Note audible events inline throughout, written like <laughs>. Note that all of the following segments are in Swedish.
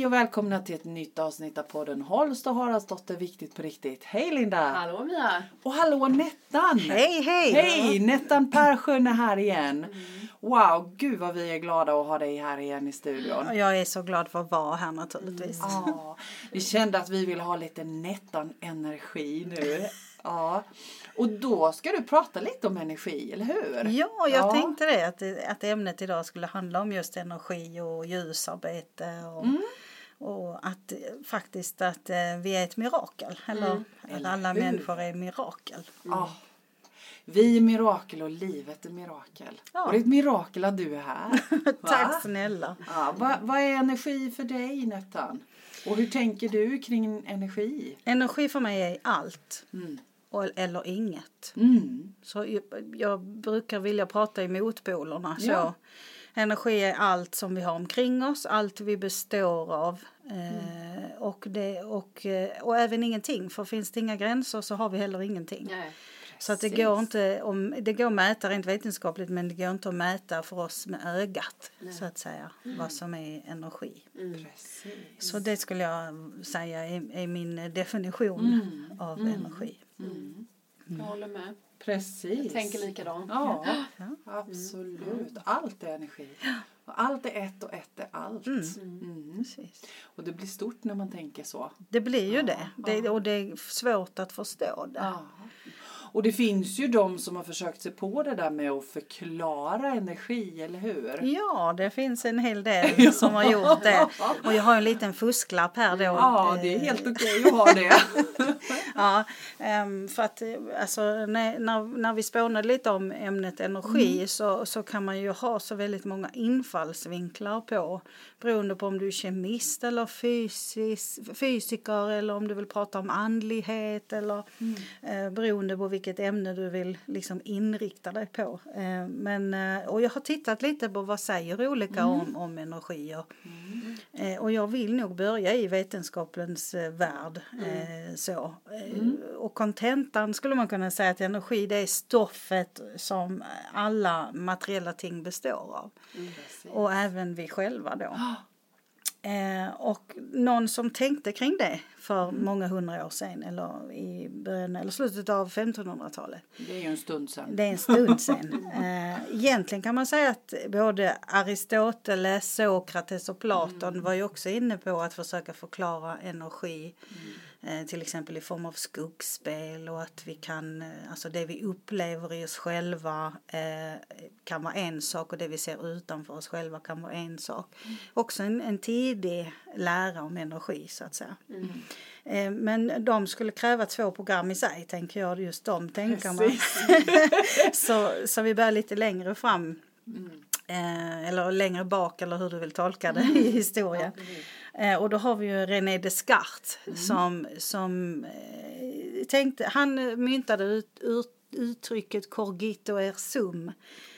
Hej och välkomna till ett nytt avsnitt av podden Holst och Haraldsdotter Viktigt på riktigt. Hej Linda! Hallå Mia! Och hallå Nettan! Hej, hej! Hej! Nettan Persson är här igen. Wow, gud vad vi är glada att ha dig här igen i studion. Och jag är så glad för att vara här naturligtvis. Ja, vi kände att vi ville ha lite Nettan-energi nu. <laughs> Ja. Och då ska du prata lite om energi, eller hur? Ja, jag Ja. tänkte det att, att ämnet idag skulle handla om just energi och ljusarbete och, Mm. Och att faktiskt att eh, vi är ett mirakel. Eller att Eller alla hur? människor är mirakel. Ja. Vi är mirakel och livet är mirakel. Ja. Och det är ett mirakel att du är här. <laughs> Tack snälla. Ja, vad, vad är energi för dig Nettan? Och hur tänker du kring energi? Energi för mig är allt Mm. och, eller inget. Mm. Så jag, jag brukar vilja prata i motpolerna. Så Ja. Energi är allt som vi har omkring oss, allt vi består av. Mm. Eh, och, det, och, eh, och även ingenting, för finns det inga gränser så har vi heller ingenting. Nej. Så att det går inte om, det går att mäta rent vetenskapligt men det går inte att mäta för oss med ögat så att säga vad som är energi. Precis. Så det skulle jag säga är, är min definition Mm. av energi. Jag håller med. Precis. Jag tänker likadant. Ja, Ja. absolut. Allt är energi. Och allt är ett och ett är allt. Mm. Precis. Och det blir stort när man tänker så. Det blir ju det. det. ja. Och det är svårt att förstå det. Ja. Och det finns ju de som har försökt sig på det där med att förklara energi, eller hur? Ja, det finns en hel del <laughs> som har gjort det. Och jag har en liten fusklapp här då. Ja, det är helt okej att ha det. <laughs> Ja, ehm, för att eh, alltså, när, när, när vi spånade lite om ämnet energi Mm. så, så kan man ju ha så väldigt många infallsvinklar på beroende på om du är kemist eller fysis, fysiker eller om du vill prata om andlighet eller Mm. eh, beroende på vilket ämne du vill liksom inrikta dig på. Eh, men, eh, och jag har tittat lite på vad säger olika Mm. om, om energier. Eh, och jag vill nog börja i vetenskapens värld. Eh, så. Eh, Och kontentan skulle man kunna säga att energi det är stoffet som alla materiella ting består av. Precis. Och även vi själva då. Eh, och någon som tänkte kring det för många hundra år sedan eller i början eller slutet av 1500-talet. Det är ju en stund sedan. Det är en stund sedan. <laughs> Eh, egentligen kan man säga att både Aristoteles, Sokrates och Platon var ju också inne på att försöka förklara energi. Eh, till exempel i form av skuggspel och att vi kan, eh, alltså det vi upplever i oss själva eh, kan vara en sak och det vi ser utanför oss själva kan vara en sak. Också en, en tidig lära om energi så att säga. Eh, men de skulle kräva två program i sig tänker jag, just de tänkarna. <laughs> Så, så vi börjar lite längre fram. Eh, eller längre bak eller hur du vill tolka det i historien. Eh, och då har vi ju René Descartes som, som eh, tänkte, han myntade ut, ut, uttrycket cogito er sum.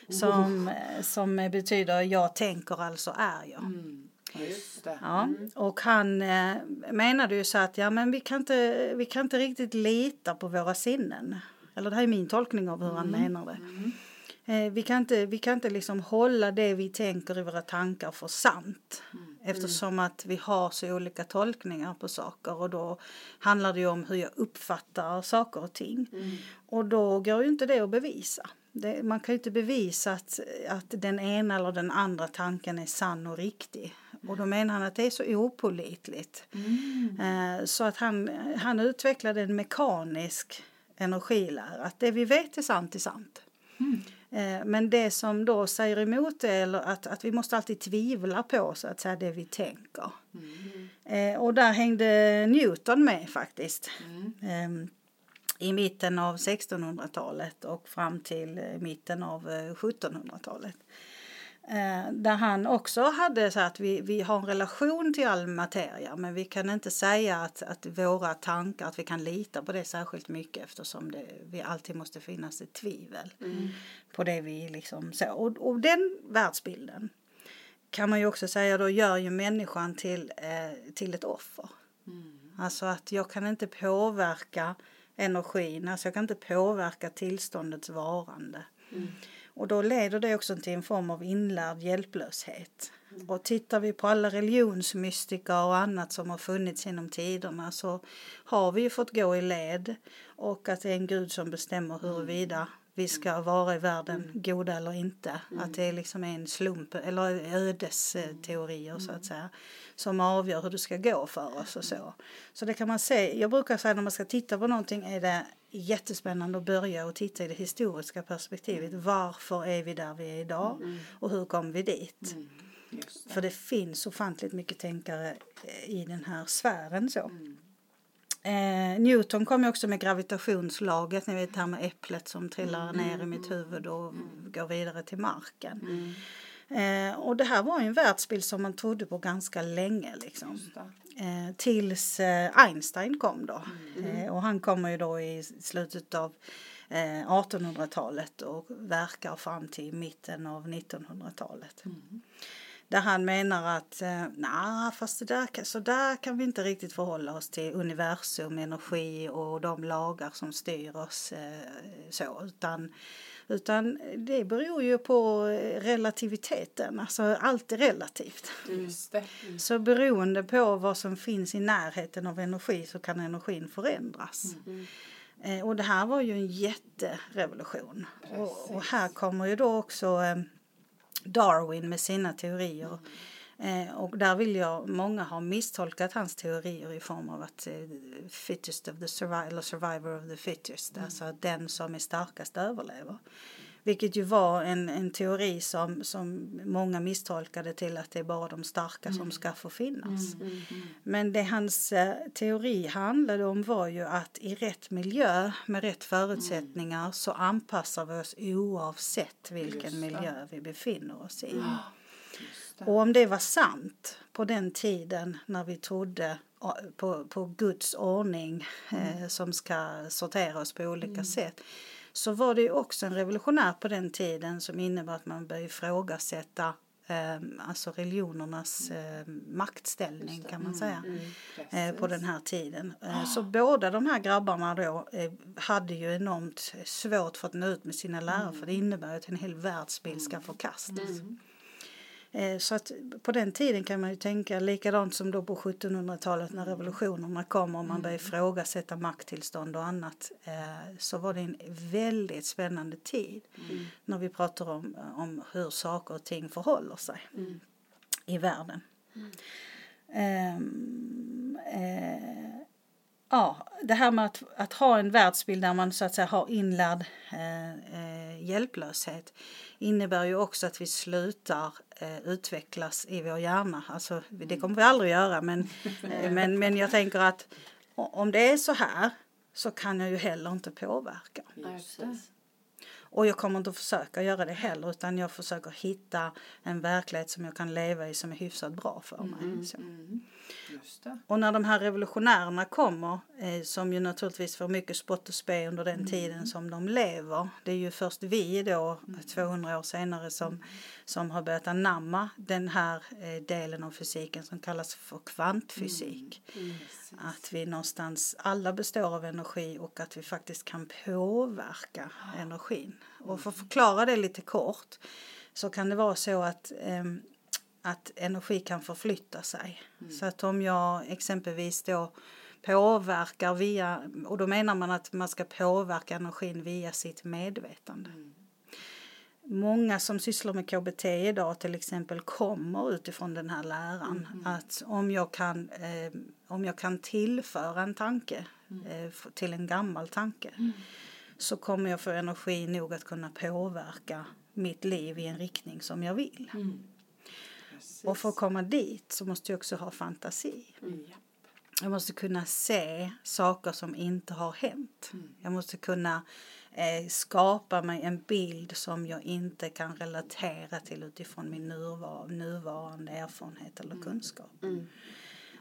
Som, eh, som betyder jag tänker alltså är jag. Mm. Ja, och han eh, menade ju så att ja, men vi, kan inte, vi kan inte riktigt lita på våra sinnen. Eller det här är min tolkning av hur han menar det. Eh, vi kan inte, vi kan inte liksom hålla det vi tänker i våra tankar för sant. Eftersom att vi har så olika tolkningar på saker och då handlar det ju om hur jag uppfattar saker och ting. Och då går ju inte det att bevisa. Det, man kan ju inte bevisa att, att den ena eller den andra tanken är sann och riktig. Och då menar han att det är så opålitligt. Eh, så att han, han utvecklade en mekanisk energilära. Att det vi vet är sant är sant. Eh, Men det som då säger emot det är att, att vi måste alltid tvivla på så att säga det vi tänker. Eh, Och där hängde Newton med faktiskt. Ehm, I mitten av 1600-talet och fram till eh, mitten av eh, 1700-talet. Eh, Där han också hade så att vi, vi har en relation till all materia men vi kan inte säga att, att våra tankar, att vi kan lita på det särskilt mycket eftersom det, vi alltid måste finnas ett tvivel på det vi liksom så. Och, och den världsbilden kan man ju också säga då gör ju människan till, eh, till ett offer. Alltså att jag kan inte påverka energin, alltså jag kan inte påverka tillståndets varande. Och då leder det också till en form av inlärd hjälplöshet. Och tittar vi på alla religionsmystiker och annat som har funnits genom tiderna så har vi ju fått gå i led och att det är en gud som bestämmer huruvida vi ska vara i världen goda eller inte. Att det liksom är en slump eller ödesteorier så att säga som avgör hur det ska gå för oss och så. Så det kan man se. Jag brukar säga när man ska titta på någonting är det jättespännande att börja och titta i det historiska perspektivet. Varför är vi där vi är idag och hur kom vi dit? Just det. För det finns ofantligt mycket tänkare eh, i den här sfären så. Eh, Newton kom ju också med gravitationslaget, ni vet det här med äpplet som trillar ner i mitt huvud och går vidare till marken. Eh, och det här var ju en världsbild som man trodde på ganska länge liksom. Eh, tills eh, Einstein kom då. Eh, och han kommer ju då i slutet av eh, 1800-talet och verkar fram till mitten av 1900-talet. Där han menar att eh, nej, fast det där, så där kan vi inte riktigt förhålla oss till universum, energi och de lagar som styr oss eh, så. Utan, utan det beror ju på relativiteten, alltså allt är relativt. Just det. Så beroende på vad som finns i närheten av energi så kan energin förändras. Eh, och det här var ju en jätterevolution. Och, och här kommer ju då också eh, Darwin med sina teorier. Eh, och där vill jag, många har misstolkat hans teorier i form av att eh, fittest of the survivor, eller survivor of the fittest, alltså att den som är starkast överlever. Vilket ju var en, en teori som, som många misstolkade till att det är bara de starka som ska få finnas. Men det hans eh, teori handlade om var ju att i rätt miljö med rätt förutsättningar så anpassar vi oss oavsett vilken miljö vi befinner oss i. Det. Och om det var sant på den tiden när vi trodde på, på Guds ordning eh, som ska sortera oss på olika sätt så var det ju också en revolutionär på den tiden som innebar att man började ifrågasätta eh, alltså religionernas eh, maktställning kan man säga eh, på den här tiden. Eh, så båda de här grabbarna då eh, hade ju enormt svårt för att nå ut med sina lärare för det innebär ju att en hel världsbild ska förkastas. Eh, Så att på den tiden kan man ju tänka likadant som då på 1700-talet när revolutionerna kom och man började ifrågasätta makttillstånd och annat. eh, Så var det en väldigt spännande tid när vi pratar om, om hur saker och ting förhåller sig i världen. Ehm, eh, ja, det här med att, att ha en världsbild där man så att säga har inlärd eh, eh, hjälplöshet innebär ju också att vi slutar eh, utvecklas i vår hjärna. Alltså, det kommer vi aldrig göra men, <laughs> eh, men, men jag tänker att om det är så här så kan jag ju heller inte påverka. Just. Och jag kommer inte att försöka göra det heller utan jag försöker hitta en verklighet som jag kan leva i som är hyfsat bra för mig. Så. Mm. Och när de här revolutionärerna kommer, eh, som ju naturligtvis får mycket spott och spe under den tiden som de lever. Det är ju först vi då, 200 år senare, som, som har börjat anamma den här eh, delen av fysiken som kallas för kvantfysik. Att vi någonstans, alla består av energi och att vi faktiskt kan påverka energin. Och för att förklara det lite kort så kan det vara så att ehm, att energi kan förflytta sig. Så att om jag exempelvis då påverkar via, och då menar man att man ska påverka energin via sitt medvetande. Många som sysslar med KBT idag till exempel kommer utifrån den här läran att om jag kan, eh, om jag kan tillföra en tanke eh, f- till en gammal tanke så kommer jag få energi nog att kunna påverka mitt liv i en riktning som jag vill. Precis. Och för att komma dit så måste jag också ha fantasi. Ja. Jag måste kunna se saker som inte har hänt. Jag måste kunna eh, skapa mig en bild som jag inte kan relatera till utifrån min nuvar- nuvarande erfarenhet eller kunskap.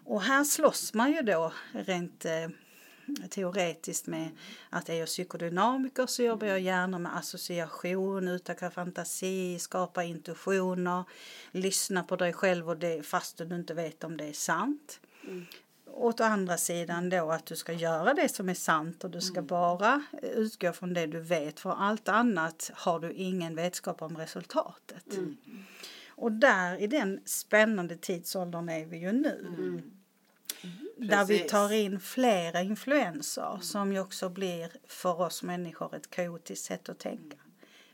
Och här slåss man ju då rent eh, teoretiskt med att är jag psykodynamiker så jobbar jag gärna med association, utöka fantasi, skapa intuitioner, lyssna på dig själv och det, fast du inte vet om det är sant. Åt andra sidan då att du ska göra det som är sant och du ska bara utgå från det du vet för allt annat har du ingen vetskap om resultatet. Och där i den spännande tidsåldern är vi ju nu. Där vi tar in flera influenser som ju också blir för oss människor ett kaotiskt sätt att tänka.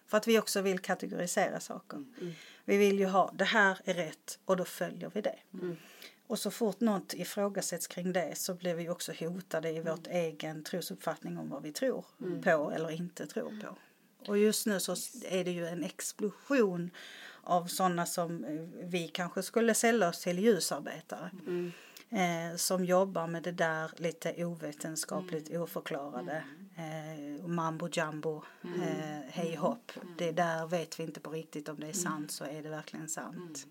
För att vi också vill kategorisera saker. Vi vill ju ha det här är rätt och då följer vi det. Och så fort något ifrågasätts kring det så blir vi också hotade i vårt egen trosuppfattning om vad vi tror på eller inte tror på. Och just nu så är det ju en explosion av sådana som eh, vi kanske skulle sälla oss till ljusarbetare. Eh, som jobbar med det där lite ovetenskapligt oförklarade. Eh, och mambo jumbo, eh, hej hopp. Det där vet vi inte på riktigt om det är sant så är det verkligen sant.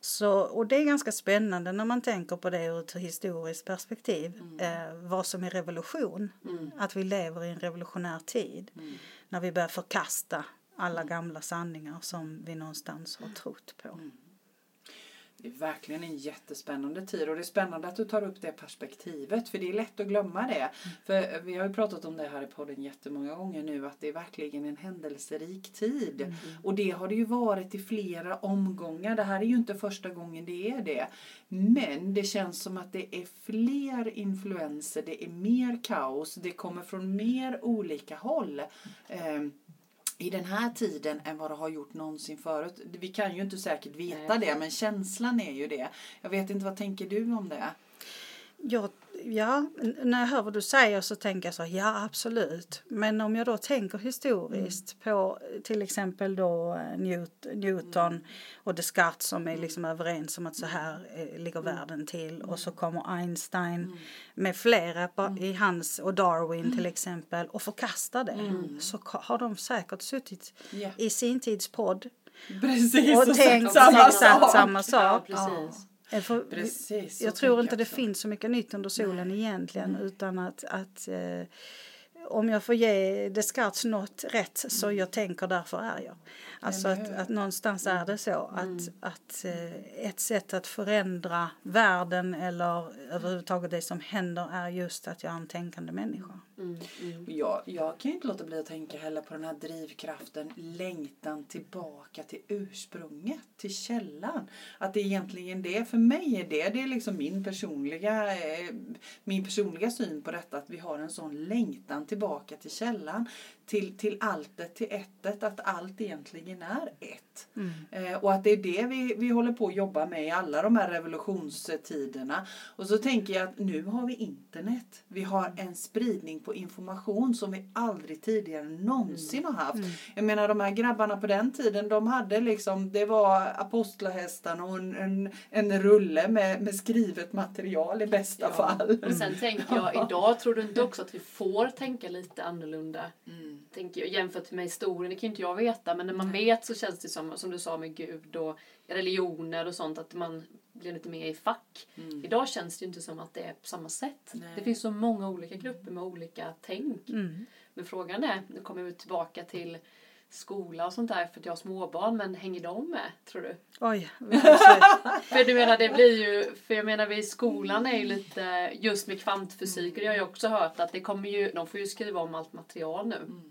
Så, och det är ganska spännande när man tänker på det ur ett historiskt perspektiv. Eh, vad som är revolution. Att vi lever i en revolutionär tid. När vi börjar förkasta alla gamla sanningar som vi någonstans har trott på. Det är verkligen en jättespännande tid och det är spännande att du tar upp det perspektivet för det är lätt att glömma det. För vi har ju pratat om det här i podden jättemånga gånger nu att det är verkligen en händelserik tid. Och det har det ju varit i flera omgångar. Det här är ju inte första gången det är det. Men det känns som att det är fler influenser, det är mer kaos, det kommer från mer olika håll. Ehm, i den här tiden än vad det har gjort någonsin förut. Vi kan ju inte säkert veta Nej. det men känslan är ju det. Jag vet inte, vad tänker du om det? Jag, ja, när jag hör vad du säger så tänker jag så, ja absolut. Men om jag då tänker historiskt på eh, till exempel då eh, Newt, Newton och Descartes som är liksom överens om att så här eh, ligger världen till och så kommer Einstein med flera på, i hans och Darwin till exempel och förkastar det. Så har de säkert suttit Ja. i sin tids podd Precis, och sagt tänkt samma exakt sak. samma sak. Ja, för vi- Precis, jag tror inte det också. finns så mycket nytt under solen egentligen utan att, att eh, om jag får ge Descartes något rätt så jag tänker därför är jag. Alltså att, att någonstans är det så att, att eh, ett sätt att förändra världen eller överhuvudtaget det som händer är just att jag är en tänkande människa. Mm, mm. Jag, jag kan ju inte låta bli att tänka heller på den här drivkraften, längtan tillbaka till ursprunget, till källan. Att det är egentligen det, för mig är det, det är liksom min personliga, eh, min personliga syn på detta, att vi har en sån längtan tillbaka till källan, till, till alltet, till ettet, att allt egentligen är ett. Eh, och att det är det vi, vi håller på att jobba med i alla de här revolutionstiderna. Och så tänker jag att nu har vi internet. Vi har en spridning på information som vi aldrig tidigare någonsin har haft. Jag menar de här grabbarna på den tiden, de hade liksom, det var apostlahästarna och en, en, en rulle med, med skrivet material i bästa Ja. fall. Men sen tänker jag, idag tror du inte också att vi får tänka lite annorlunda? Mm. Tänker jag, jämfört med historien, det kan inte jag veta, men när man vet så känns det som, som du sa med Gud och religioner och sånt, att man blir lite mer i fack. Mm. Idag känns det ju inte som att det är på samma sätt. Nej. Det finns så många olika grupper med olika tänk. Mm. Men frågan är, nu kommer vi tillbaka till skola och sånt där för att jag har småbarn, men hänger de med, tror du? Oj, alltså, <laughs> För du menar det blir ju, för jag menar vi i skolan är ju lite, just med kvantfysik, och det har jag också hört att det kommer ju, de får ju skriva om allt material nu.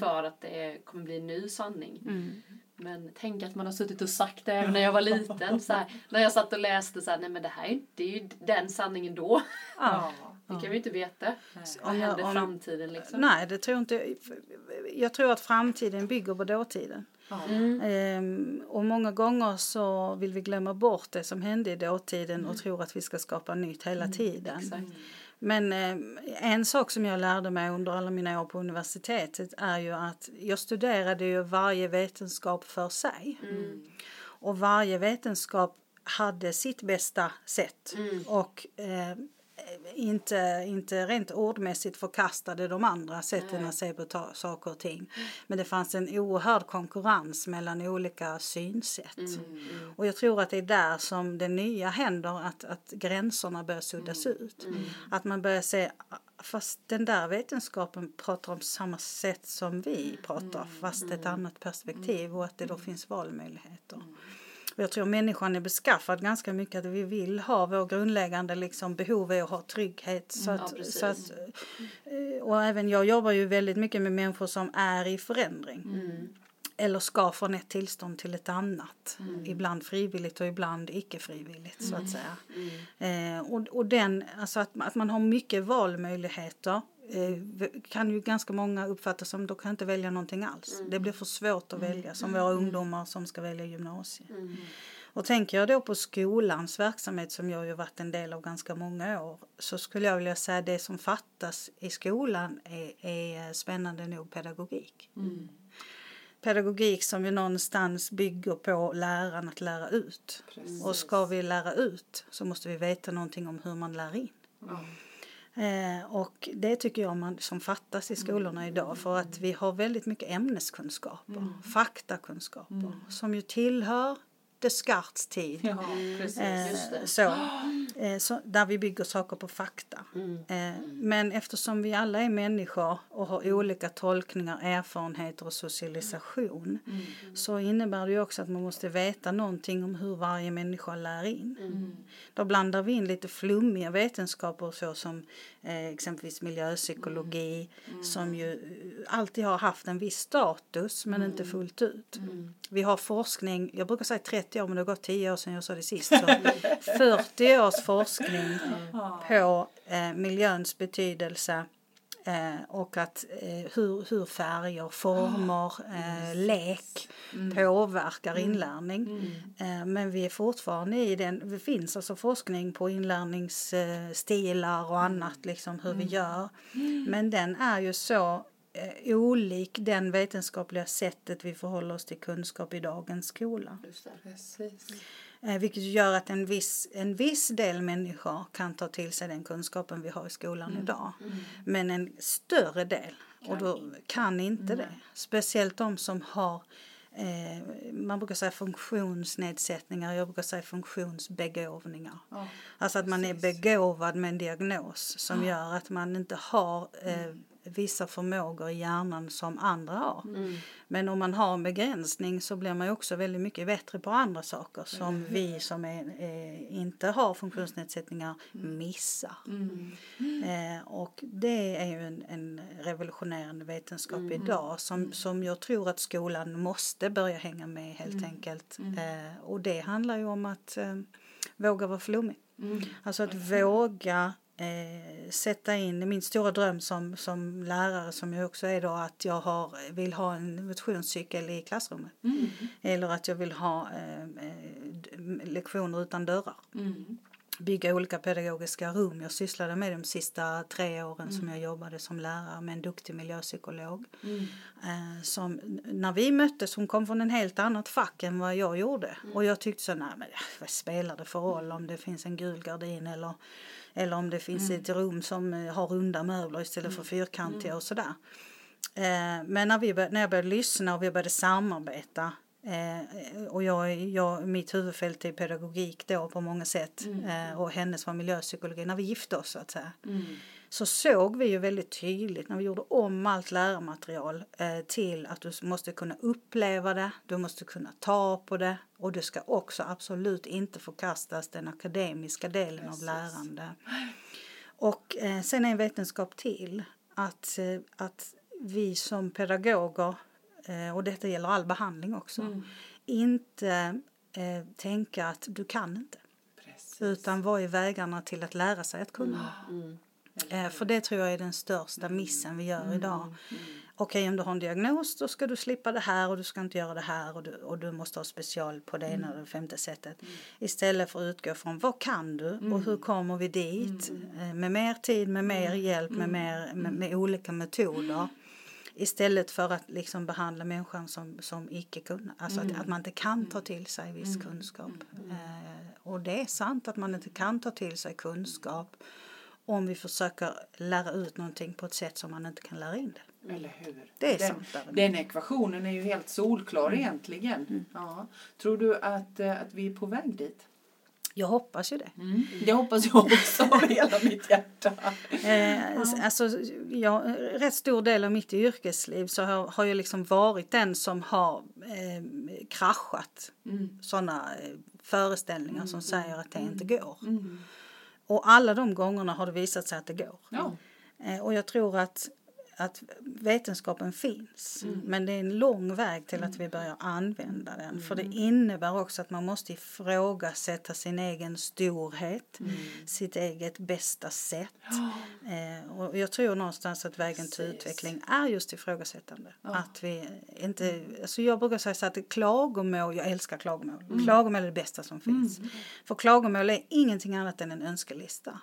För att det kommer bli en ny sanning. mm. Men tänk att man har suttit och sagt det även när jag var liten. Så här, när jag satt och läste så här, nej men det här är, det är ju den sanningen då. ja. <laughs> Det kan vi inte veta. Vad Om jag- händer om- framtiden liksom? Nej, det tror jag inte. Jag tror att framtiden bygger på dåtiden. Mm. Ehm, och många gånger så vill vi glömma bort det som hände i dåtiden och tror att vi ska skapa nytt hela tiden. Exakt. Men ehm, en sak som jag lärde mig under alla mina år på universitetet är ju att jag studerade ju varje vetenskap för sig. Mm. Och varje vetenskap hade sitt bästa sätt. Mm. Och eh, inte, inte rent ordmässigt förkastade de andra sätten Nej. att se på ta- saker och ting. Men det fanns en oerhörd konkurrens mellan olika synsätt. Mm. Och jag tror att det är där som det nya händer, att, att gränserna börjar suddas ut. Mm. Att man börjar se, fast den där vetenskapen pratar om samma sätt som vi pratar, fast ett annat perspektiv och att det då finns valmöjligheter. Och jag tror människan är beskaffad ganska mycket att vi vill ha vår grundläggande liksom, behov är att ha trygghet. Så Ja, att, precis. så att, eh, och även jag jobbar ju väldigt mycket med människor som är i förändring. Mm. eller ska från ett tillstånd till ett annat. Ibland frivilligt och ibland icke frivilligt så att säga. Eh, och, och den, alltså att, att man har mycket valmöjligheter kan ju ganska många uppfatta som då kan inte välja någonting alls. Det blir för svårt att välja som våra ungdomar som ska välja gymnasiet. Och tänker jag då på skolans verksamhet som jag ju varit en del av ganska många år så skulle jag vilja säga det som fattas i skolan är, är spännande nog pedagogik. Pedagogik som ju någonstans bygger på läraren att lära ut. Och ska vi lära ut så måste vi veta någonting om hur man lär in. Eh, och det tycker jag man, som fattas i skolorna idag för att vi har väldigt mycket ämneskunskaper, faktakunskaper som ju tillhör Descartes tid. Ja, precis. Eh, så, <gasps> eh, så, där vi bygger saker på fakta. Eh, men eftersom vi alla är människor och har olika tolkningar, erfarenheter och socialisation så innebär det ju också att man måste veta någonting om hur varje människa lär in. Då blandar vi in lite flummiga vetenskaper såsom eh, exempelvis miljöpsykologi som ju eh, alltid har haft en viss status men inte fullt ut. Vi har forskning, jag brukar säga 30 år men det har gått 10 år sedan jag sa det sist. Så 40 års forskning på eh, miljöns betydelse eh, och att eh, hur, hur färger, former, eh, lek påverkar inlärning. Eh, men vi är fortfarande i den, det finns alltså forskning på inlärningsstilar och annat, liksom hur vi gör. Men den är ju så eh, olik den vetenskapliga sättet vi förhåller oss till kunskap i dagens skola. Eh, vilket gör att en viss, en viss del människor kan ta till sig den kunskapen vi har i skolan idag. Men en större del och då kan inte det. Speciellt de som har eh, man brukar säga funktionsnedsättningar, jag brukar säga funktionsbegåvningar. Ja, Alltså att man är begåvad med en diagnos som gör att man inte har eh, vissa förmågor i hjärnan som andra har. Men om man har en begränsning så blir man också väldigt mycket bättre på andra saker som vi som är, eh, inte har funktionsnedsättningar missar. Eh, och det är ju en, en revolutionerande vetenskap idag som, som jag tror att skolan måste börja hänga med helt enkelt. Eh, och det handlar ju om att eh, våga vara flummig. Alltså att våga eh, sätta in, min stora dröm som, som lärare som jag också är då att jag har, vill ha en motionscykel i klassrummet. Eller att jag vill ha eh, eh, lektioner utan dörrar. Bygga olika pedagogiska rum. Jag sysslade med de sista tre åren som jag jobbade som lärare med en duktig miljöpsykolog. Eh, som, när vi möttes, hon kom från en helt annat fack än vad jag gjorde. Och jag tyckte så, nej men vad spelar det för roll om det finns en gul gardin eller, eller om det finns ett rum som eh, har runda möbler istället för fyrkantiga och sådär. Eh, men när, vi, bör- när jag började lyssna och vi började samarbeta eh, och jag, jag, mitt huvudfält är pedagogik då på många sätt eh, och hennes var miljöpsykologi. När vi gifte oss så att säga så såg vi ju väldigt tydligt när vi gjorde om allt lärarmaterial eh, till att du måste kunna uppleva det, du måste kunna ta på det och det ska också absolut inte förkastas den akademiska delen av lärande. Och eh, sen är en vetenskap till att, eh, att vi som pedagoger, eh, och detta gäller all behandling också, inte eh, tänka att du kan inte. Precis. Utan vad är vägarna till att lära sig att kunna? Eh, för det tror jag är den största missen vi gör idag. Okej, om du har en diagnos då ska du slippa det här och du ska inte göra det här och du, och du måste ha special på det ena eller det femte sättet. Istället för att utgå från vad kan du? Och hur kommer vi dit? Eh, med mer tid, med mer hjälp, med, mer, med, med olika metoder. Istället för att liksom behandla människan som, som icke kunna. Alltså att, att man inte kan ta till sig viss kunskap. Eh, och det är sant att man inte kan ta till sig kunskap om vi försöker lära ut någonting på ett sätt som man inte kan lära in det. Eller hur? Det är den, sant. Den ekvationen är ju helt solklar egentligen. Ja. Tror du att, eh, att vi är på väg dit? Jag hoppas ju det. Det hoppas jag också av <laughs> hela mitt hjärta. Eh, alltså, jag, rätt stor del av mitt yrkesliv så har, har jag liksom varit den som har eh, kraschat sådana eh, föreställningar som säger att det inte går. Och alla de gångerna har det visat sig att det går. Ja. Eh, och jag tror att, att vetenskapen finns. Men det är en lång väg till att vi börjar använda den. För det innebär också att man måste ifrågasätta sin egen storhet, sitt eget bästa sätt. Eh, och jag tror någonstans att vägen till Precis. utveckling är just ifrågasättande. Att vi inte, alltså jag brukar säga så att klagomål, jag älskar klagomål. Klagomål är det bästa som finns. För klagomål är ingenting annat än en önskelista.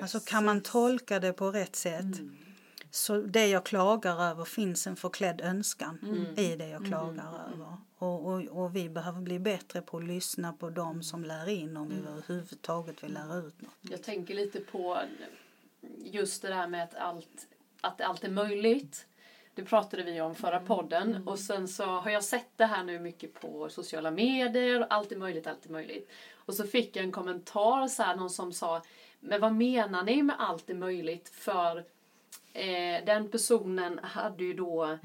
Alltså kan man tolka det på rätt sätt så det jag klagar över finns en förklädd önskan i det jag klagar över. Och, och, och vi behöver bli bättre på att lyssna på dem som lär in om vi överhuvudtaget vill lära ut något. Jag tänker lite på just det där med att allt, att allt är möjligt. Det pratade vi om förra podden och sen så har jag sett det här nu mycket på sociala medier. Allt är möjligt, allt är möjligt. Och så fick jag en kommentar så här, någon som sa Men vad menar ni med allt är möjligt? För eh, den personen hade ju då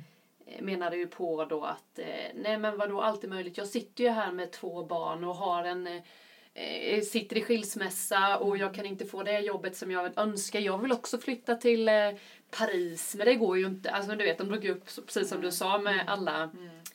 eh, menade ju på då att eh, nej men vadå allt är möjligt. Jag sitter ju här med två barn och har en eh, sitter i skilsmässa och jag kan inte få det jobbet som jag önskar. Jag vill också flytta till Paris men det går ju inte. Alltså du vet de drog upp precis som du sa med alla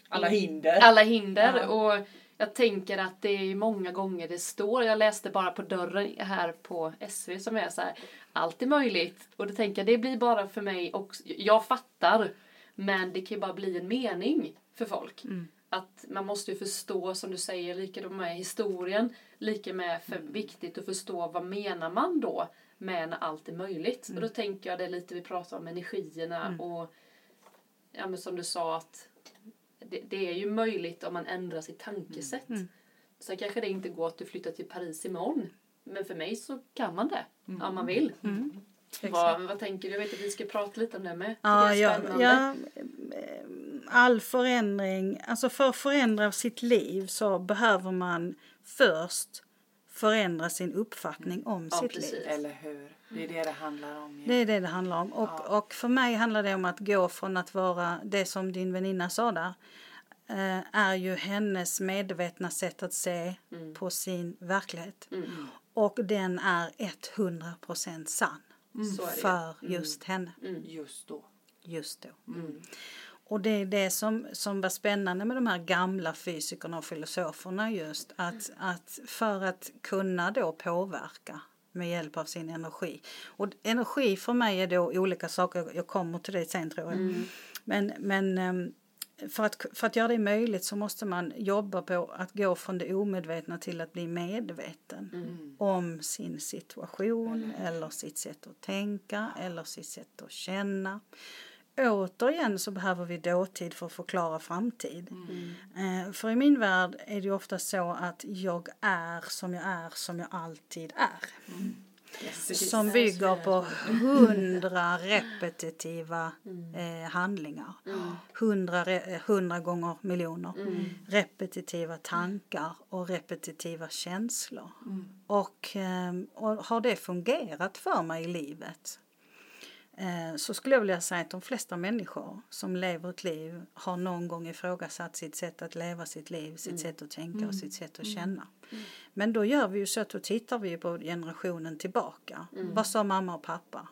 Alla hinder. alla hinder. Ja. Och jag tänker att det är många gånger det står, jag läste bara på dörren här på SV som är så här, allt är möjligt. Och då tänker jag, det blir bara för mig också, jag fattar, men det kan ju bara bli en mening för folk. Att man måste ju förstå, som du säger, lika med historien, lika med för viktigt att förstå vad menar man då med när allt är möjligt. Och då tänker jag det är lite vi pratar om energierna och ja, men som du sa att det, det är ju möjligt om man ändrar sitt tankesätt. Mm. Sen kanske det inte går att du flyttar till Paris imorgon. Men för mig så kan man det. Om man vill. Vad, vad tänker du? Jag vet att vi ska prata lite om det med. Ja, det är ja, spännande. ja, eh, all förändring, alltså för att förändra sitt liv så behöver man först förändra sin uppfattning om Ja, sitt precis. liv. Eller hur? Det är det det handlar om. Det är det det handlar om. Och, Ja. och för mig handlar det om att gå från att vara det som din väninna sa där. eh, är ju hennes medvetna sätt att se på sin verklighet. Mm. Och den är 100% sann det. för just henne Just då. just då. Mm. Och det är det som, som var spännande med de här gamla fysikerna och filosoferna just att, att för att kunna då påverka med hjälp av sin energi. Och energi för mig är då olika saker, jag kommer till det sen tror jag. Men, men ehm, för att, för att göra det möjligt så måste man jobba på att gå från det omedvetna till att bli medveten om sin situation eller sitt sätt att tänka eller sitt sätt att känna. Återigen så behöver vi dåtid för att förklara framtid. Eh, för i min värld är det ofta så att jag är som jag är som jag alltid är. Precis. Som bygger på hundra repetitiva eh, handlingar. Hundra, re- hundra gånger miljoner. Repetitiva tankar och repetitiva känslor. Och, eh, och har det fungerat för mig i livet eh, så skulle jag vilja säga att de flesta människor som lever ett liv har någon gång ifrågasatt sitt sätt att leva sitt liv, sitt sätt att tänka och sitt sätt att känna. Men då gör vi ju så att då tittar vi på generationen tillbaka. Vad sa mamma och pappa?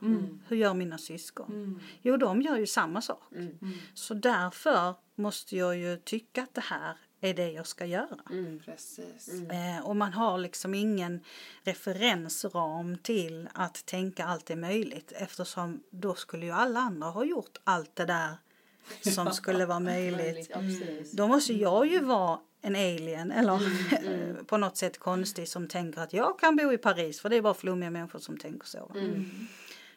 Hur gör mina syskon? Jo, de gör ju samma sak. Så därför måste jag ju tycka att det här är det jag ska göra. Precis. Eh, och man har liksom ingen referensram till att tänka allt är möjligt eftersom då skulle ju alla andra ha gjort allt det där som <laughs> skulle vara möjligt. Precis. Då måste jag ju vara en alien eller <laughs> på något sätt konstig som tänker att jag kan bo i Paris för det är bara flummiga människor som tänker så.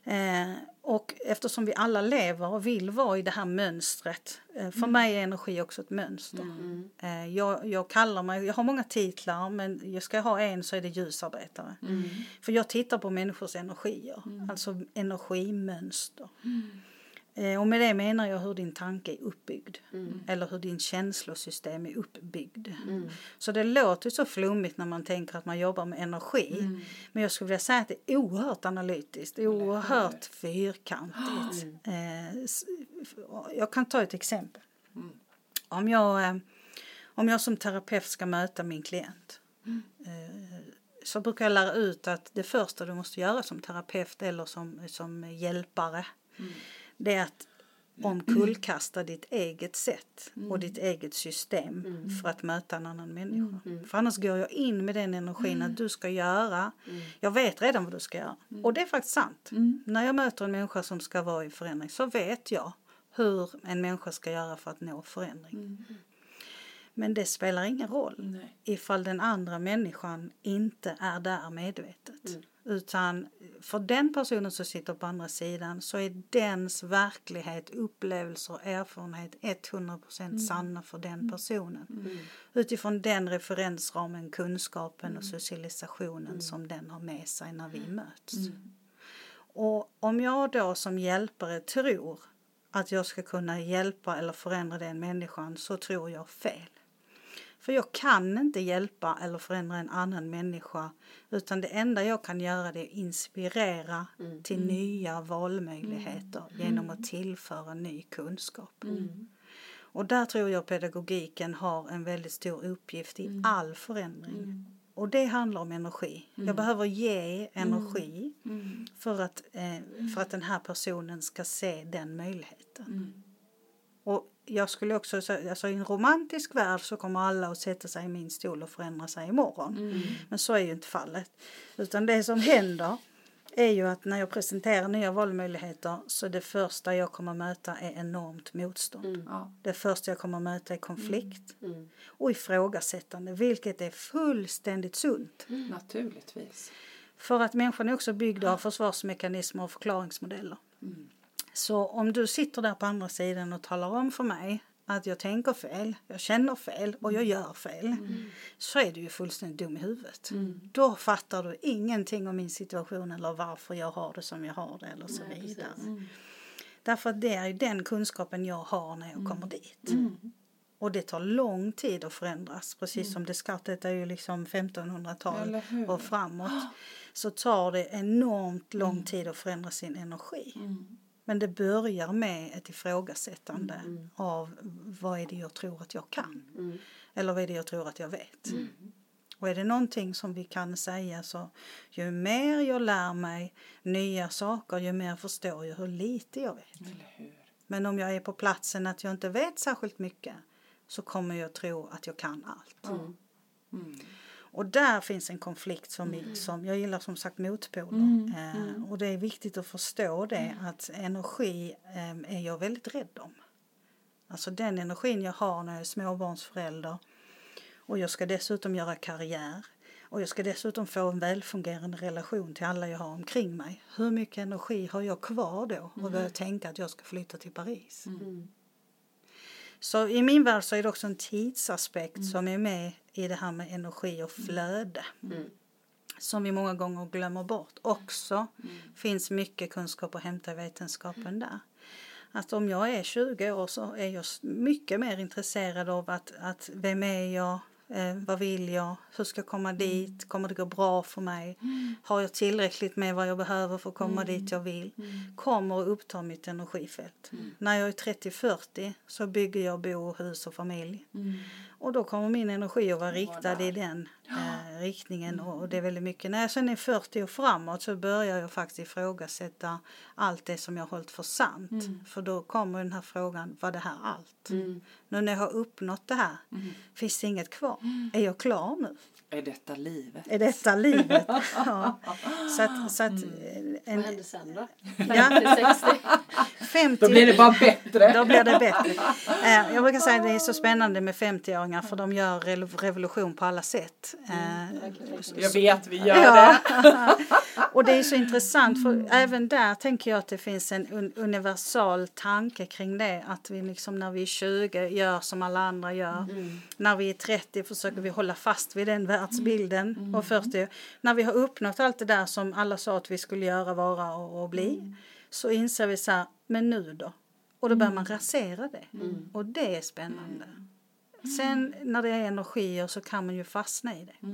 Eh, och eftersom vi alla lever och vill vara i det här mönstret. Eh, för mig är energi också ett mönster. Eh, jag, jag kallar mig, jag har många titlar men jag ska ha en så är det ljusarbetare. För jag tittar på människors energier, alltså energimönster. Eh, och med det menar jag hur din tanke är uppbyggd. Eller hur din känslosystem är uppbyggd. Så det låter så flummigt när man tänker att man jobbar med energi. Men jag skulle vilja säga att det är oerhört analytiskt, oerhört fyrkantigt. <gasps> Eh, s- jag kan ta ett exempel. Om jag, eh, om jag som terapeut ska möta min klient eh, så brukar jag lära ut att det första du måste göra som terapeut eller som, som hjälpare det är att omkullkasta ditt eget sätt och ditt eget system Mm. för att möta en annan människa. För annars går jag in med den energin att du ska göra, Mm. jag vet redan vad du ska göra. Och det är faktiskt sant. När jag möter en människa som ska vara i förändring så vet jag hur en människa ska göra för att nå förändring. Men det spelar ingen roll Nej. ifall den andra människan inte är där medvetet. Mm. Utan för den personen som sitter på andra sidan så är dens verklighet, upplevelser och erfarenhet 100% sanna för den personen. Mm. Utifrån den referensramen, kunskapen och socialisationen som den har med sig när vi möts. Och om jag då som hjälpare tror att jag ska kunna hjälpa eller förändra den människan så tror jag fel. För jag kan inte hjälpa eller förändra en annan människa utan det enda jag kan göra det är inspirera till nya valmöjligheter genom att tillföra ny kunskap. Och där tror jag pedagogiken har en väldigt stor uppgift i all förändring. Och det handlar om energi. Jag behöver ge energi för, att, eh, för att den här personen ska se den möjligheten. Och jag skulle också säga, alltså i en romantisk värld så kommer alla att sätta sig i min stol och förändra sig imorgon. Men så är ju inte fallet. Utan det som händer är ju att när jag presenterar nya valmöjligheter så det första jag kommer möta är enormt motstånd. Ja. Det första jag kommer möta är konflikt Mm. och ifrågasättande, vilket är fullständigt sunt. Naturligtvis. För att människan är också byggd av försvarsmekanismer och förklaringsmodeller. Så om du sitter där på andra sidan och talar om för mig att jag tänker fel, jag känner fel och jag gör fel. Så är du ju fullständigt dum i huvudet. Då fattar du ingenting om min situation eller varför jag har det som jag har det eller så Nej, vidare. precis. Därför att det är den kunskapen jag har när jag kommer dit. Och det tar lång tid att förändras. Precis som Descartes är ju liksom 1500-tal Eller hur? och framåt. <gasps> Så tar det enormt lång tid att förändra sin energi. Men det börjar med ett ifrågasättande av vad är det jag tror att jag kan. Mm. Eller vad är det jag tror att jag vet. Och är det någonting som vi kan säga så ju mer jag lär mig nya saker ju mer förstår jag hur lite jag vet. Men om jag är på platsen att jag inte vet särskilt mycket så kommer jag tro att jag kan allt. Mm. Och där finns en konflikt som, vi, som jag gillar som sagt motpoler. Eh, och det är viktigt att förstå det att energi eh, är jag väldigt rädd om. Alltså den energin jag har när jag är småbarnsförälder och jag ska dessutom göra karriär och jag ska dessutom få en välfungerande relation till alla jag har omkring mig. Hur mycket energi har jag kvar då och börja tänka att jag ska flytta till Paris? Mm. Så i min värld så är det också en tidsaspekt som är med i det här med energi och flöde. Mm. Som vi många gånger glömmer bort. Också finns mycket kunskap att hämta i vetenskapen där. Att om jag är 20 år så är jag mycket mer intresserad av att, att vem är jag, eh, vad vill jag, hur ska jag komma dit, kommer det gå bra för mig, har jag tillräckligt med vad jag behöver för att komma dit jag vill, kommer att uppta mitt energifält. När jag är 30-40 så bygger jag bo, hus och familj. Och då kommer min energi att vara riktad i den eh, riktningen och, och det är väldigt mycket. När jag sen är 40 och framåt så börjar jag faktiskt ifrågasätta allt det som jag har hållit för sant. För då kommer den här frågan, var det här allt? Mm. Nu när jag har uppnått det här, finns det inget kvar? Är jag klar nu? Är detta livet? Är detta livet? <laughs> ja. Så att, så att eh, Vad en, hände sen då? Ja. 50-60? 50 Då blir det bara bättre. Då blir det bättre. Eh, Jag brukar säga att det är så spännande med 50-åringar för de gör re- revolution på alla sätt. Eh, Jag vet, vi gör Ja. det. <laughs> Och det är så intressant för även där tänker jag att det finns en un universal tanke kring det. Att vi liksom när vi är 20 gör som alla andra gör. När vi är 30 försöker vi hålla fast vid den världsbilden. Och 40. När vi har uppnått allt det där som alla sa att vi skulle göra, vara och, och bli. Så inser vi så här, men nu då? Och då börjar man rasera det. Och det är spännande. Sen när det är energier så kan man ju fastna i det.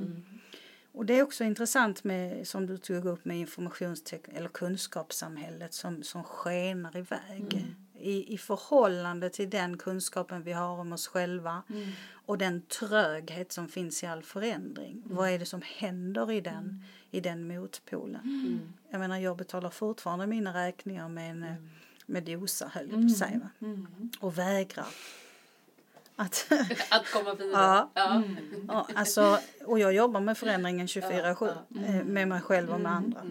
Och det är också intressant med, som du tog upp med informationstek eller kunskapssamhället som, som skenar iväg. I, I förhållande till den kunskapen vi har om oss själva och den tröghet som finns i all förändring. Vad är det som händer i den, i den motpolen? Jag menar jag betalar fortfarande mina räkningar med en eh, med dosa höll jag på att säga. Mm. Och vägrar. Att, <laughs> Att komma vidare. Ja. Ja. ja, alltså, och jag jobbar med förändringen 24-7 Ja, eh, med mig själv och med andra.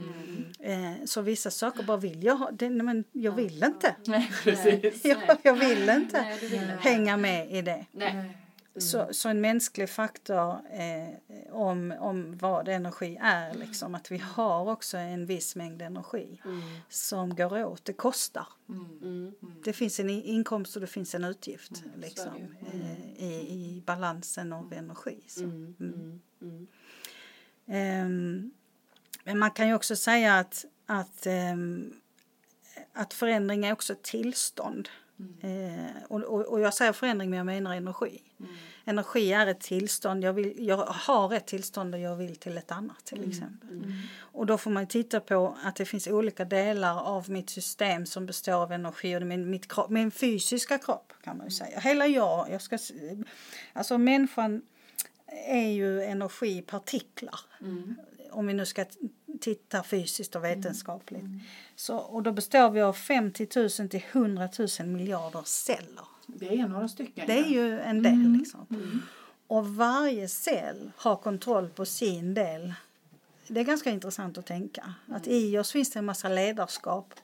Eh, Så vissa saker bara vill jag ha, men jag vill inte. Nej, precis. <laughs> Jag, jag vill inte Nej, vill hänga med i det. Nej. Så, så en mänsklig faktor eh, om, om vad energi är, liksom, att vi har också en viss mängd energi som går åt. Det kostar. Mm. Det finns en inkomst och det finns en utgift är liksom, eh, i, i balansen av energi. Så. Mm. Mm. Mm. Ehm, men man kan ju också säga att, att, ehm, att förändring är också ett tillstånd. Eh, och, och, och jag säger förändring men jag menar energi. Energi är ett tillstånd. Jag, vill, jag har ett tillstånd och jag vill till ett annat till exempel. Och då får man titta på att det finns olika delar av mitt system som består av energi och min, mitt kropp, min fysiska kropp kan man ju säga. Hela jag, jag ska, alltså människan är ju energipartiklar. Om vi nu ska titta fysiskt och vetenskapligt. Så, och då består vi av 50 000 till 100 000 miljarder celler. Det är några stycken. Det är ju en del liksom. Och varje cell har kontroll på sin del. Det är ganska intressant att tänka. Att i oss finns det en massa ledarskap.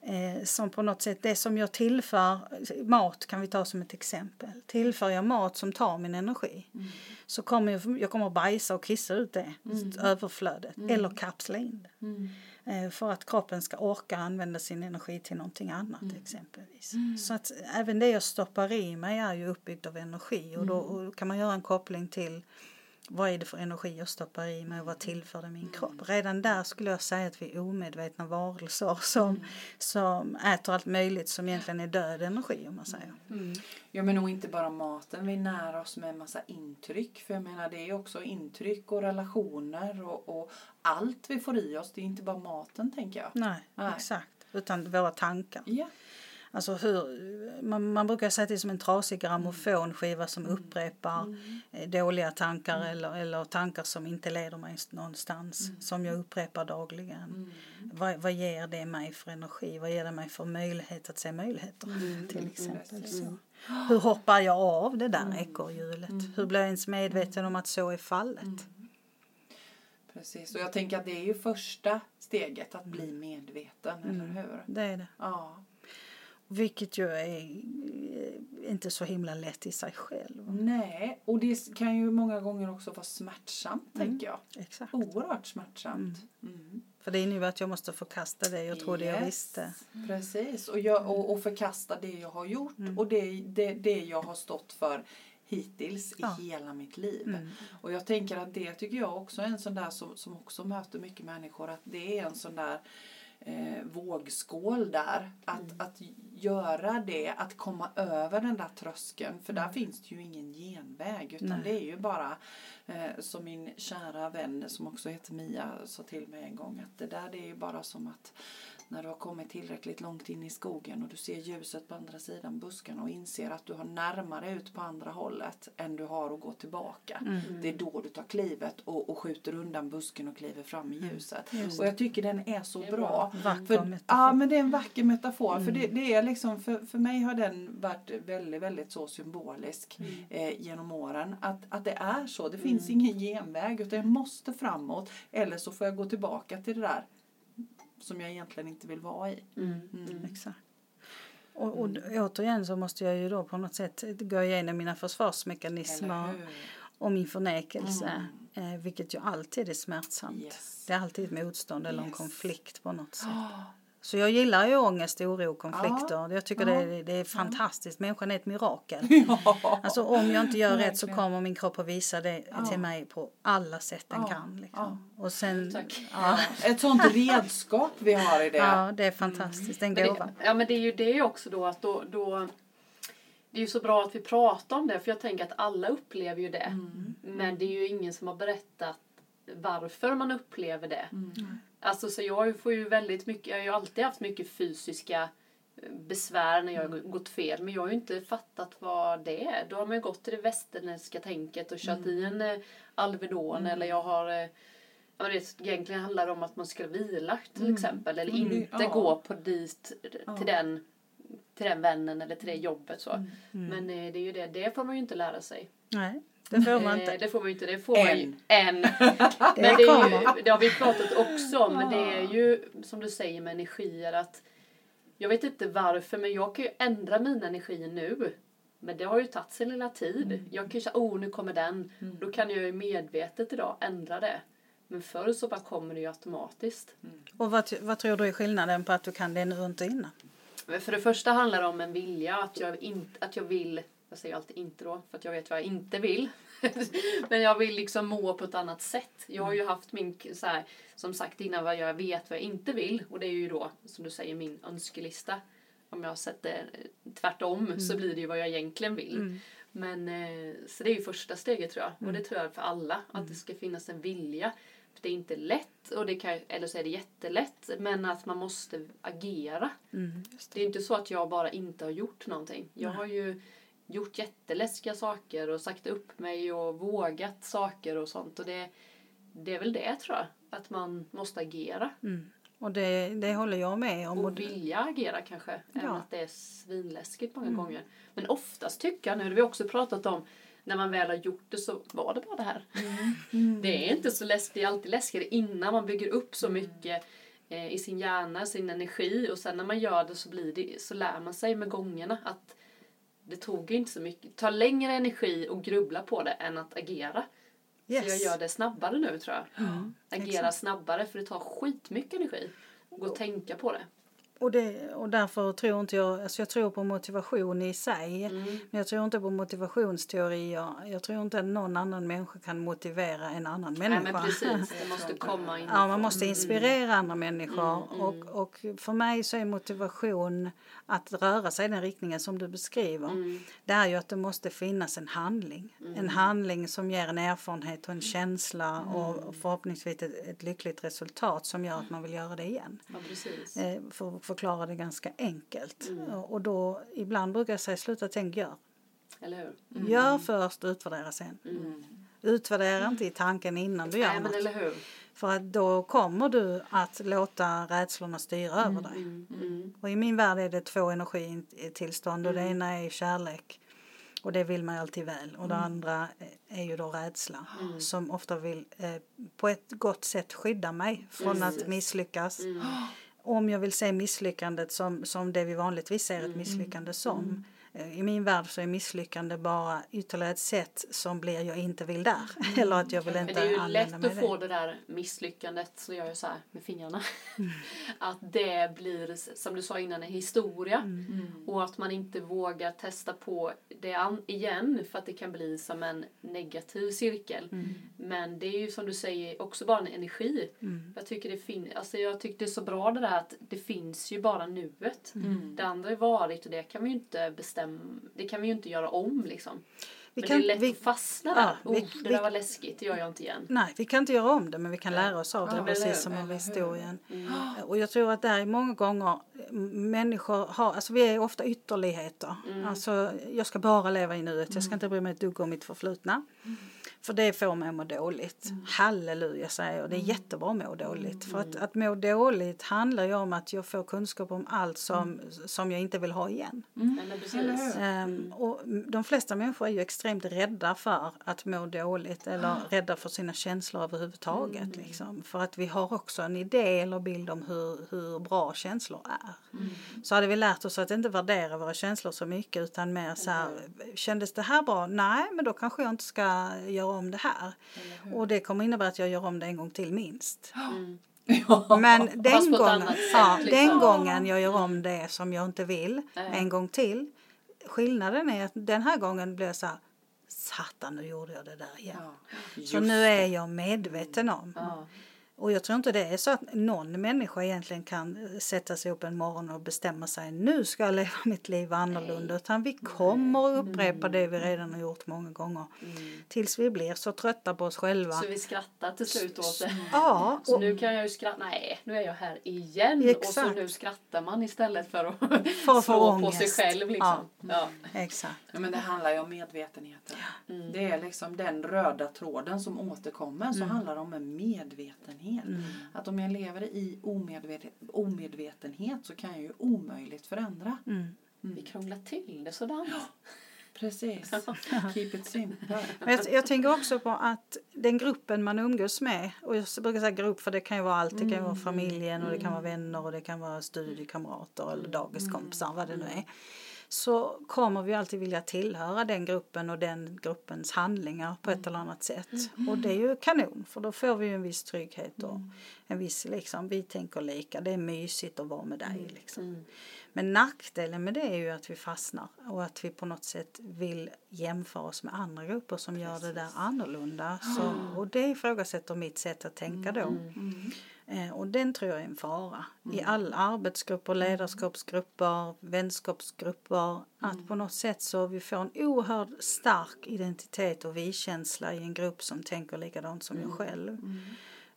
Eh, som på något sätt, det som jag tillför, mat kan vi ta som ett exempel. Tillför jag mat som tar min energi så kommer jag, jag kommer att bajsa och kissa ut det, överflödet, eller kapsla in det. Eh, för att kroppen ska orka använda sin energi till någonting annat exempelvis. Så att även det jag stoppar i mig är ju uppbyggt av energi och då och då kan man göra en koppling till vad är det för energi jag stoppar i mig och vad tillför det min kropp? Redan där skulle jag säga att vi är omedvetna varelser som, som äter allt möjligt som egentligen är död energi om man säger. Ja men nog inte bara maten, vi när oss med en massa intryck. För jag menar det är också intryck och relationer och, och allt vi får i oss. Det är inte bara maten tänker jag. Nej, Nej. exakt. Utan våra tankar. Ja. Alltså hur, man, man brukar säga att det är som en trasig grammofonskiva som upprepar eh, dåliga tankar eller, eller tankar som inte leder mig någonstans. Som jag upprepar dagligen. Vad, vad ger det mig för energi? Vad ger det mig för möjlighet att se möjligheter? Till exempel. Så. Hur hoppar jag av det där ekorrhjulet? Hur blir jag ens medveten om att så är fallet? Precis, och jag tänker att det är ju första steget att bli medveten, eller hur? Det är det. Ja. Vilket ju är eh, inte så himla lätt i sig själv. Nej, och det kan ju många gånger också vara smärtsamt, tänker jag. Exakt. Oerhört smärtsamt. Mm. För det innebär att jag måste förkasta det jag trodde jag Yes, visste. Precis, och, jag, och, och förkasta det jag har gjort och det, det, det jag har stått för hittills Ja. i hela mitt liv. Och jag tänker att det tycker jag också är en sån där som, som också möter mycket människor, att det är en sån där eh, vågskål där. Att, att göra det, att komma över den där tröskeln. För där finns det ju ingen genväg. Utan Nej. det är ju bara, eh, som min kära vän som också heter Mia sa till mig en gång, att det där det är ju bara som att när du har kommit tillräckligt långt in i skogen och du ser ljuset på andra sidan buskarna och inser att du har närmare ut på andra hållet än du har att gå tillbaka. Det är då du tar klivet och, och skjuter undan busken och kliver fram i ljuset. Och jag tycker den är så är bra. För, ja men det är en vacker metafor. För, det, det är liksom, för, för mig har den varit väldigt, väldigt så symbolisk eh, genom åren. Att, att det är så. Det finns ingen genväg utan jag måste framåt. Eller så får jag gå tillbaka till det där som jag egentligen inte vill vara i. Mm. Mm. Exakt. Och, och återigen så måste jag ju då på något sätt gå igenom mina försvarsmekanismer och min förnekelse. Eh, vilket ju alltid är smärtsamt. Yes. Det är alltid ett motstånd eller en Yes. konflikt på något sätt. Ah, Så jag gillar ju ångest, oro, konflikter. Jag tycker Ja. det, är, det är fantastiskt. Människan är ett mirakel. <laughs> ja. Alltså om jag inte gör rätt så kommer min kropp att visa det Ja. till mig på alla sätt den Ja. kan. Liksom. Och sen, ja, Ett sånt <laughs> redskap vi har i det. ja, det är fantastiskt. En Men gåva. det, ja men det är ju det också då att då, då det är ju så bra att vi pratar om det för jag tänker att alla upplever ju det. Men det är ju ingen som har berättat varför man upplever det. Alltså så jag får ju väldigt mycket, jag har ju alltid haft mycket fysiska eh, besvär när jag har gått fel men jag har ju inte fattat vad det är. Då har man ju gått till det västerländska tänket och kört i en eh, Alvedon eller jag har eh, Ja, men det egentligen handlar det om att man ska vila till Mm. exempel. Eller Mm, inte ja. gå på dit till, den, till den vännen eller till det jobbet. Så. Mm. Men eh, det är ju det, det får man ju inte lära sig. Nej, det får man Eh, inte. Det får man inte. Det får man ju Än. Det <laughs> Men det, är ju, det har vi pratat också om. Men det är ju som du säger med energier att jag vet inte varför men jag kan ju ändra mina energier nu. Men det har ju tagit sin lilla tid. Jag kan ju säga, oh nu kommer den. Då kan jag ju medvetet idag ändra det. Men förr så bara kommer det ju automatiskt. Och vad, vad tror du är skillnaden på att du kan det nu och inte innan? Men för det första handlar det om en vilja. Att jag, in, att jag vill, jag säger alltid inte då för att jag vet vad jag inte vill. <laughs> Men jag vill liksom må på ett annat sätt. Jag har ju haft min, så här, som sagt innan vad jag vet vad jag inte vill. Och det är ju då, som du säger, min önskelista. Om jag sätter tvärtom så blir det ju vad jag egentligen vill. Men eh, så det är ju första steget tror jag. Och det tror jag för alla. Att det ska finnas en vilja. För det är inte lätt, och det kan, eller så är det jättelätt. Men att man måste agera. Mm. Det är inte så att jag bara inte har gjort någonting. Jag har ju gjort jätteläskiga saker och sagt upp mig och vågat saker och sånt. Och det, det är väl det tror jag. Att man måste agera. Mm. Och det, det håller jag med om. Och det- vilja agera kanske. Även Ja. att det är svinläskigt många gånger. Men oftast tycker jag nu, det har vi också pratat om. När man väl har gjort det så var det bara det här. Det är inte så läskigt. Det är alltid läskigare innan man bygger upp så mycket eh, i sin hjärna, sin energi. Och sen när man gör det så, blir det, så lär man sig med gångerna att det tog inte så mycket. Ta längre energi och grubbla på det än att agera. Så jag Yes. gör det snabbare nu tror jag. Agera exakt. snabbare för det tar skitmycket energi. Gå och tänka på det. Och, det, och därför tror inte jag, alltså jag tror på motivation i sig. Mm. Men jag tror inte på motivationsteorier. Jag tror inte att någon annan människa kan motivera en annan Nej människa. men precis, <laughs> det måste komma in. Ja, man måste inspirera andra människor. Och, och för mig så är motivation att röra sig i den riktningen som du beskriver. Mm. Det är ju att det måste finnas en handling. En handling som ger en erfarenhet och en känsla och förhoppningsvis ett, ett lyckligt resultat som gör att man vill göra det igen. Ja, precis. Eh, För att förklara det ganska enkelt. Och då, ibland brukar jag säga sluta tänk, gör. Eller hur? Gör först, utvärdera sen. Utvärdera inte i tanken innan du gör Nej men något. För att då kommer du att låta rädslorna styra över dig. Mm. Och i min värld är det två energitillstånd och det ena är kärlek. Och det vill man ju alltid väl. Och det andra är ju då rädsla. Som ofta vill eh, på ett gott sätt skydda mig från att misslyckas. Om jag vill se misslyckandet som, som det vi vanligtvis ser ett misslyckande som. Eh, I min värld så är misslyckande bara ytterligare ett sätt som blir jag inte vill där. <laughs> Eller att jag vill inte det är ju använda lätt mig att få det. där misslyckandet, så gör jag så här med fingrarna. <laughs> att det blir, som du sa innan, en historia. Och att man inte vågar testa på det igen för att det kan bli som en negativ cirkel. Men det är ju som du säger också bara en energi. Jag tycker det fin- alltså jag är så bra det där att det finns ju bara nuet. Det andra är varit och det kan vi ju inte bestämma, det kan vi ju inte göra om liksom. Vi Men kan- det är lätt vi- att fastna ja, där. vi- oh, det vi- där var läskigt, det gör jag inte igen. Nej, vi kan inte göra om det men vi kan lära oss av det Ja, hur? precis som av historien. Mm. Och jag tror att det är många gånger människor har, alltså vi är ofta ytterligheter. Mm. Alltså jag ska bara leva i nuet, jag ska inte bry mig ett dugg om mitt förflutna. För det får mig att må dåligt. Mm. Halleluja säger jag, det är jättebra att må dåligt. För att, att må dåligt handlar ju om att jag får kunskap om allt som, som jag inte vill ha igen. Ehm, och de flesta människor är ju extremt rädda för att må dåligt eller rädda för sina känslor överhuvudtaget. Liksom. För att vi har också en idé eller bild om hur, hur bra känslor är. Så hade vi lärt oss att inte värdera våra känslor så mycket utan mer så här, kändes det här bra? Nej, men då kanske jag inte ska göra om det här. Och det kommer innebära att jag gör om det en gång till minst. <gasps> Mm. Men den gången, sätt, ja, liksom. den gången jag gör om det som jag inte vill Nej. en gång till. Skillnaden är att den här gången blir jag så här, satan nu gjorde jag det där igen. Ja. Så nu är jag medveten om Ja. Och jag tror inte det är så att någon människa egentligen kan sätta sig upp en morgon och bestämma sig nu ska jag leva mitt liv annorlunda utan vi kommer att upprepa det vi redan har gjort många gånger Mm. tills vi blir så trötta på oss själva. Så vi skrattar till slut åt det. Ja, <laughs> Så och, nu kan jag ju skratta, nej nu är jag här igen. Och Exakt. så nu skrattar man istället för att, <laughs> För slå på sig själv liksom. Ja. exakt. Ja, men det handlar ju om medvetenheten. Det är liksom den röda tråden som återkommer. Så handlar det om en medvetenhet. Att om jag lever i omedveten, omedvetenhet så kan jag ju omöjligt förändra. Mm. Vi krånglar till det sådant. Precis. <laughs> Keep it simple. Men jag, jag tänker också på att den gruppen man umgås med, och jag brukar säga grupp för det kan ju vara allt, det kan ju vara familjen och det kan vara vänner och det kan vara studiekamrater eller dagiskompisar, vad det nu är. Så kommer vi alltid vilja tillhöra den gruppen och den gruppens handlingar på ett eller annat sätt. Och det är ju kanon för då får vi ju en viss trygghet och en viss liksom, vi tänker lika, det är mysigt att vara med dig liksom. Men nackdelen med det är ju att vi fastnar och att vi på något sätt vill jämföra oss med andra grupper som gör det där annorlunda. Så, och det ifrågasätter mitt sätt att tänka då. Eh, och den tror jag är en fara. I alla arbetsgrupper, ledarskapsgrupper, vänskapsgrupper. Att på något sätt så vi får en oerhört stark identitet och vi-känsla i en grupp som tänker likadant som jag själv.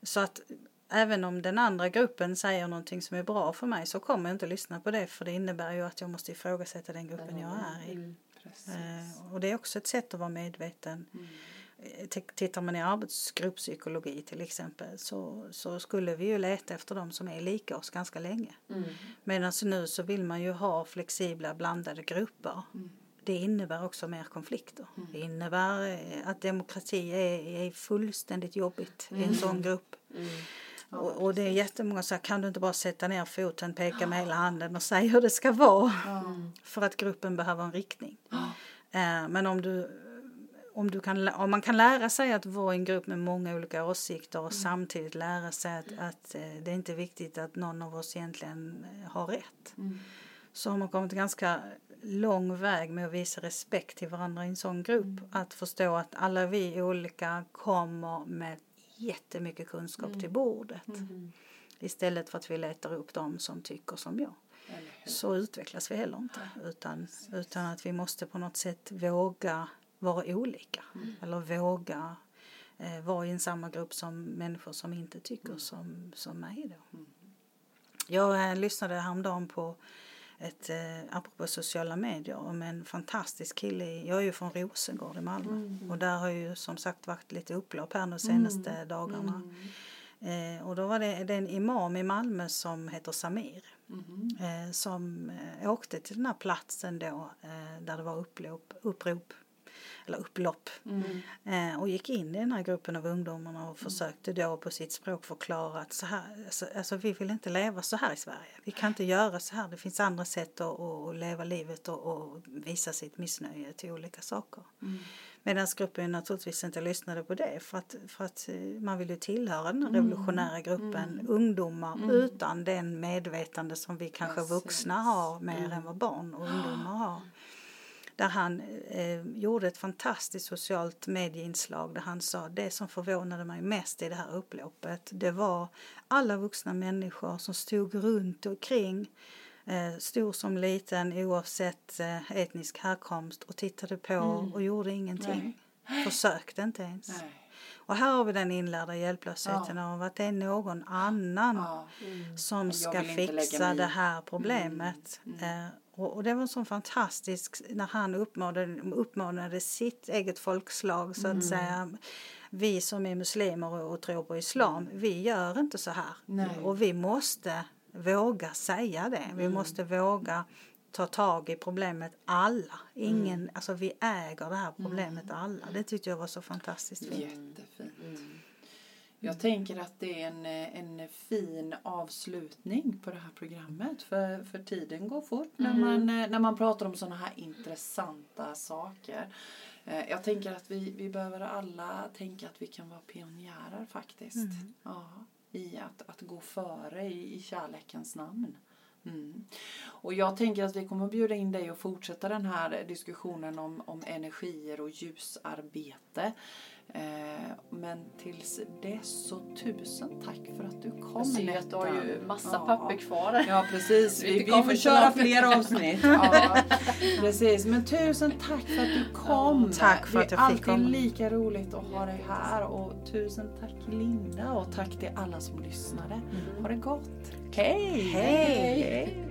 Så att även om den andra gruppen säger någonting som är bra för mig så kommer jag inte lyssna på det för det innebär ju att jag måste ifrågasätta den gruppen jag är i. Mm. Eh, och det är också ett sätt att vara medveten. Eh, Tittar man i arbetsgruppspsykologi till exempel så, så skulle vi ju leta efter de som är lika oss ganska länge. Mm. Medan nu så vill man ju ha flexibla blandade grupper. Det innebär också mer konflikter. Det innebär eh, att demokrati är, är fullständigt jobbigt i en sån grupp. Mm. Och, och det är jättemånga som säger, kan du inte bara sätta ner foten, peka med <gasps> hela handen och säga hur det ska vara? För att gruppen behöver en riktning. Eh, Men om du om, du kan, om man kan lära sig att vara i en grupp med många olika åsikter och samtidigt lära sig att, att eh, det är inte viktigt att någon av oss egentligen eh, har rätt. Så har man kommit ganska lång väg med att visa respekt till varandra i en sån grupp. Att förstå att alla vi olika kommer med jättemycket kunskap till bordet. Istället för att vi letar upp dem som tycker som jag så utvecklas vi heller inte. Utan, utan att vi måste på något sätt våga vara olika. Eller våga eh, vara i en samma grupp som människor som inte tycker som, som mig. Då. Jag eh, lyssnade häromdagen på ett, eh, apropå sociala medier, om en fantastisk kille. i- Jag är ju från Rosengård i Malmö. Och där har ju som sagt varit lite upplopp här de senaste dagarna. Eh, och då var det, det en imam i Malmö som heter Samir. Eh, som eh, åkte till den här platsen då eh, där det var upplop, upprop eller upplopp. Eh, och gick in i den här gruppen av ungdomarna och försökte då på sitt språk förklara att så här, alltså, alltså vi vill inte leva så här i Sverige. Vi kan inte göra så här. Det finns andra sätt att, att leva livet och, och visa sitt missnöje till olika saker. Medan gruppen naturligtvis inte lyssnade på det för att, för att eh, man vill ju tillhöra den här revolutionära gruppen ungdomar utan den medvetande som vi kanske vuxna har mer än vad barn och ungdomar har. Där han eh, gjorde ett fantastiskt socialt medieinslag där han sa det som förvånade mig mest i det här upploppet det var alla vuxna människor som stod runt omkring eh, stor som liten oavsett eh, etnisk härkomst och tittade på och gjorde ingenting. Försökte inte ens. Nej. Och här har vi den inlärda hjälplösheten av att det är någon annan Ja. som Jag ska fixa det här problemet. Eh, och, och det var så fantastiskt när han uppmanade, uppmanade sitt eget folkslag så att säga. Vi som är muslimer och, och tror på islam, vi gör inte så här. Nej. Och vi måste våga säga det. Vi måste våga ta tag i problemet alla. Ingen, alltså vi äger det här problemet alla. Det tyckte jag var så fantastiskt fint. Jättefint. Jag tänker att det är en, en fin avslutning på det här programmet. För, för tiden går fort när, man, när man pratar om sådana här intressanta saker. Eh, Jag tänker att vi, vi behöver alla tänka att vi kan vara pionjärer faktiskt. Ja, I att, att gå före i, i kärlekens namn. Mm. Och jag tänker att vi kommer att bjuda in dig och fortsätta den här diskussionen om, om energier och ljusarbete. Eh, men tills dess så tusen tack för att du kom Jag ser att du har ju massa Ja. papper kvar. Ja precis, <laughs> vi, Vi får köra fler avsnitt. <laughs> Ja, precis, men tusen tack för att du kom. Tack för att jag fick Det är komma. alltid lika roligt att ha dig här och tusen tack Linda och tack till alla som lyssnade. Ha det gott. Hej! Hej. Hej.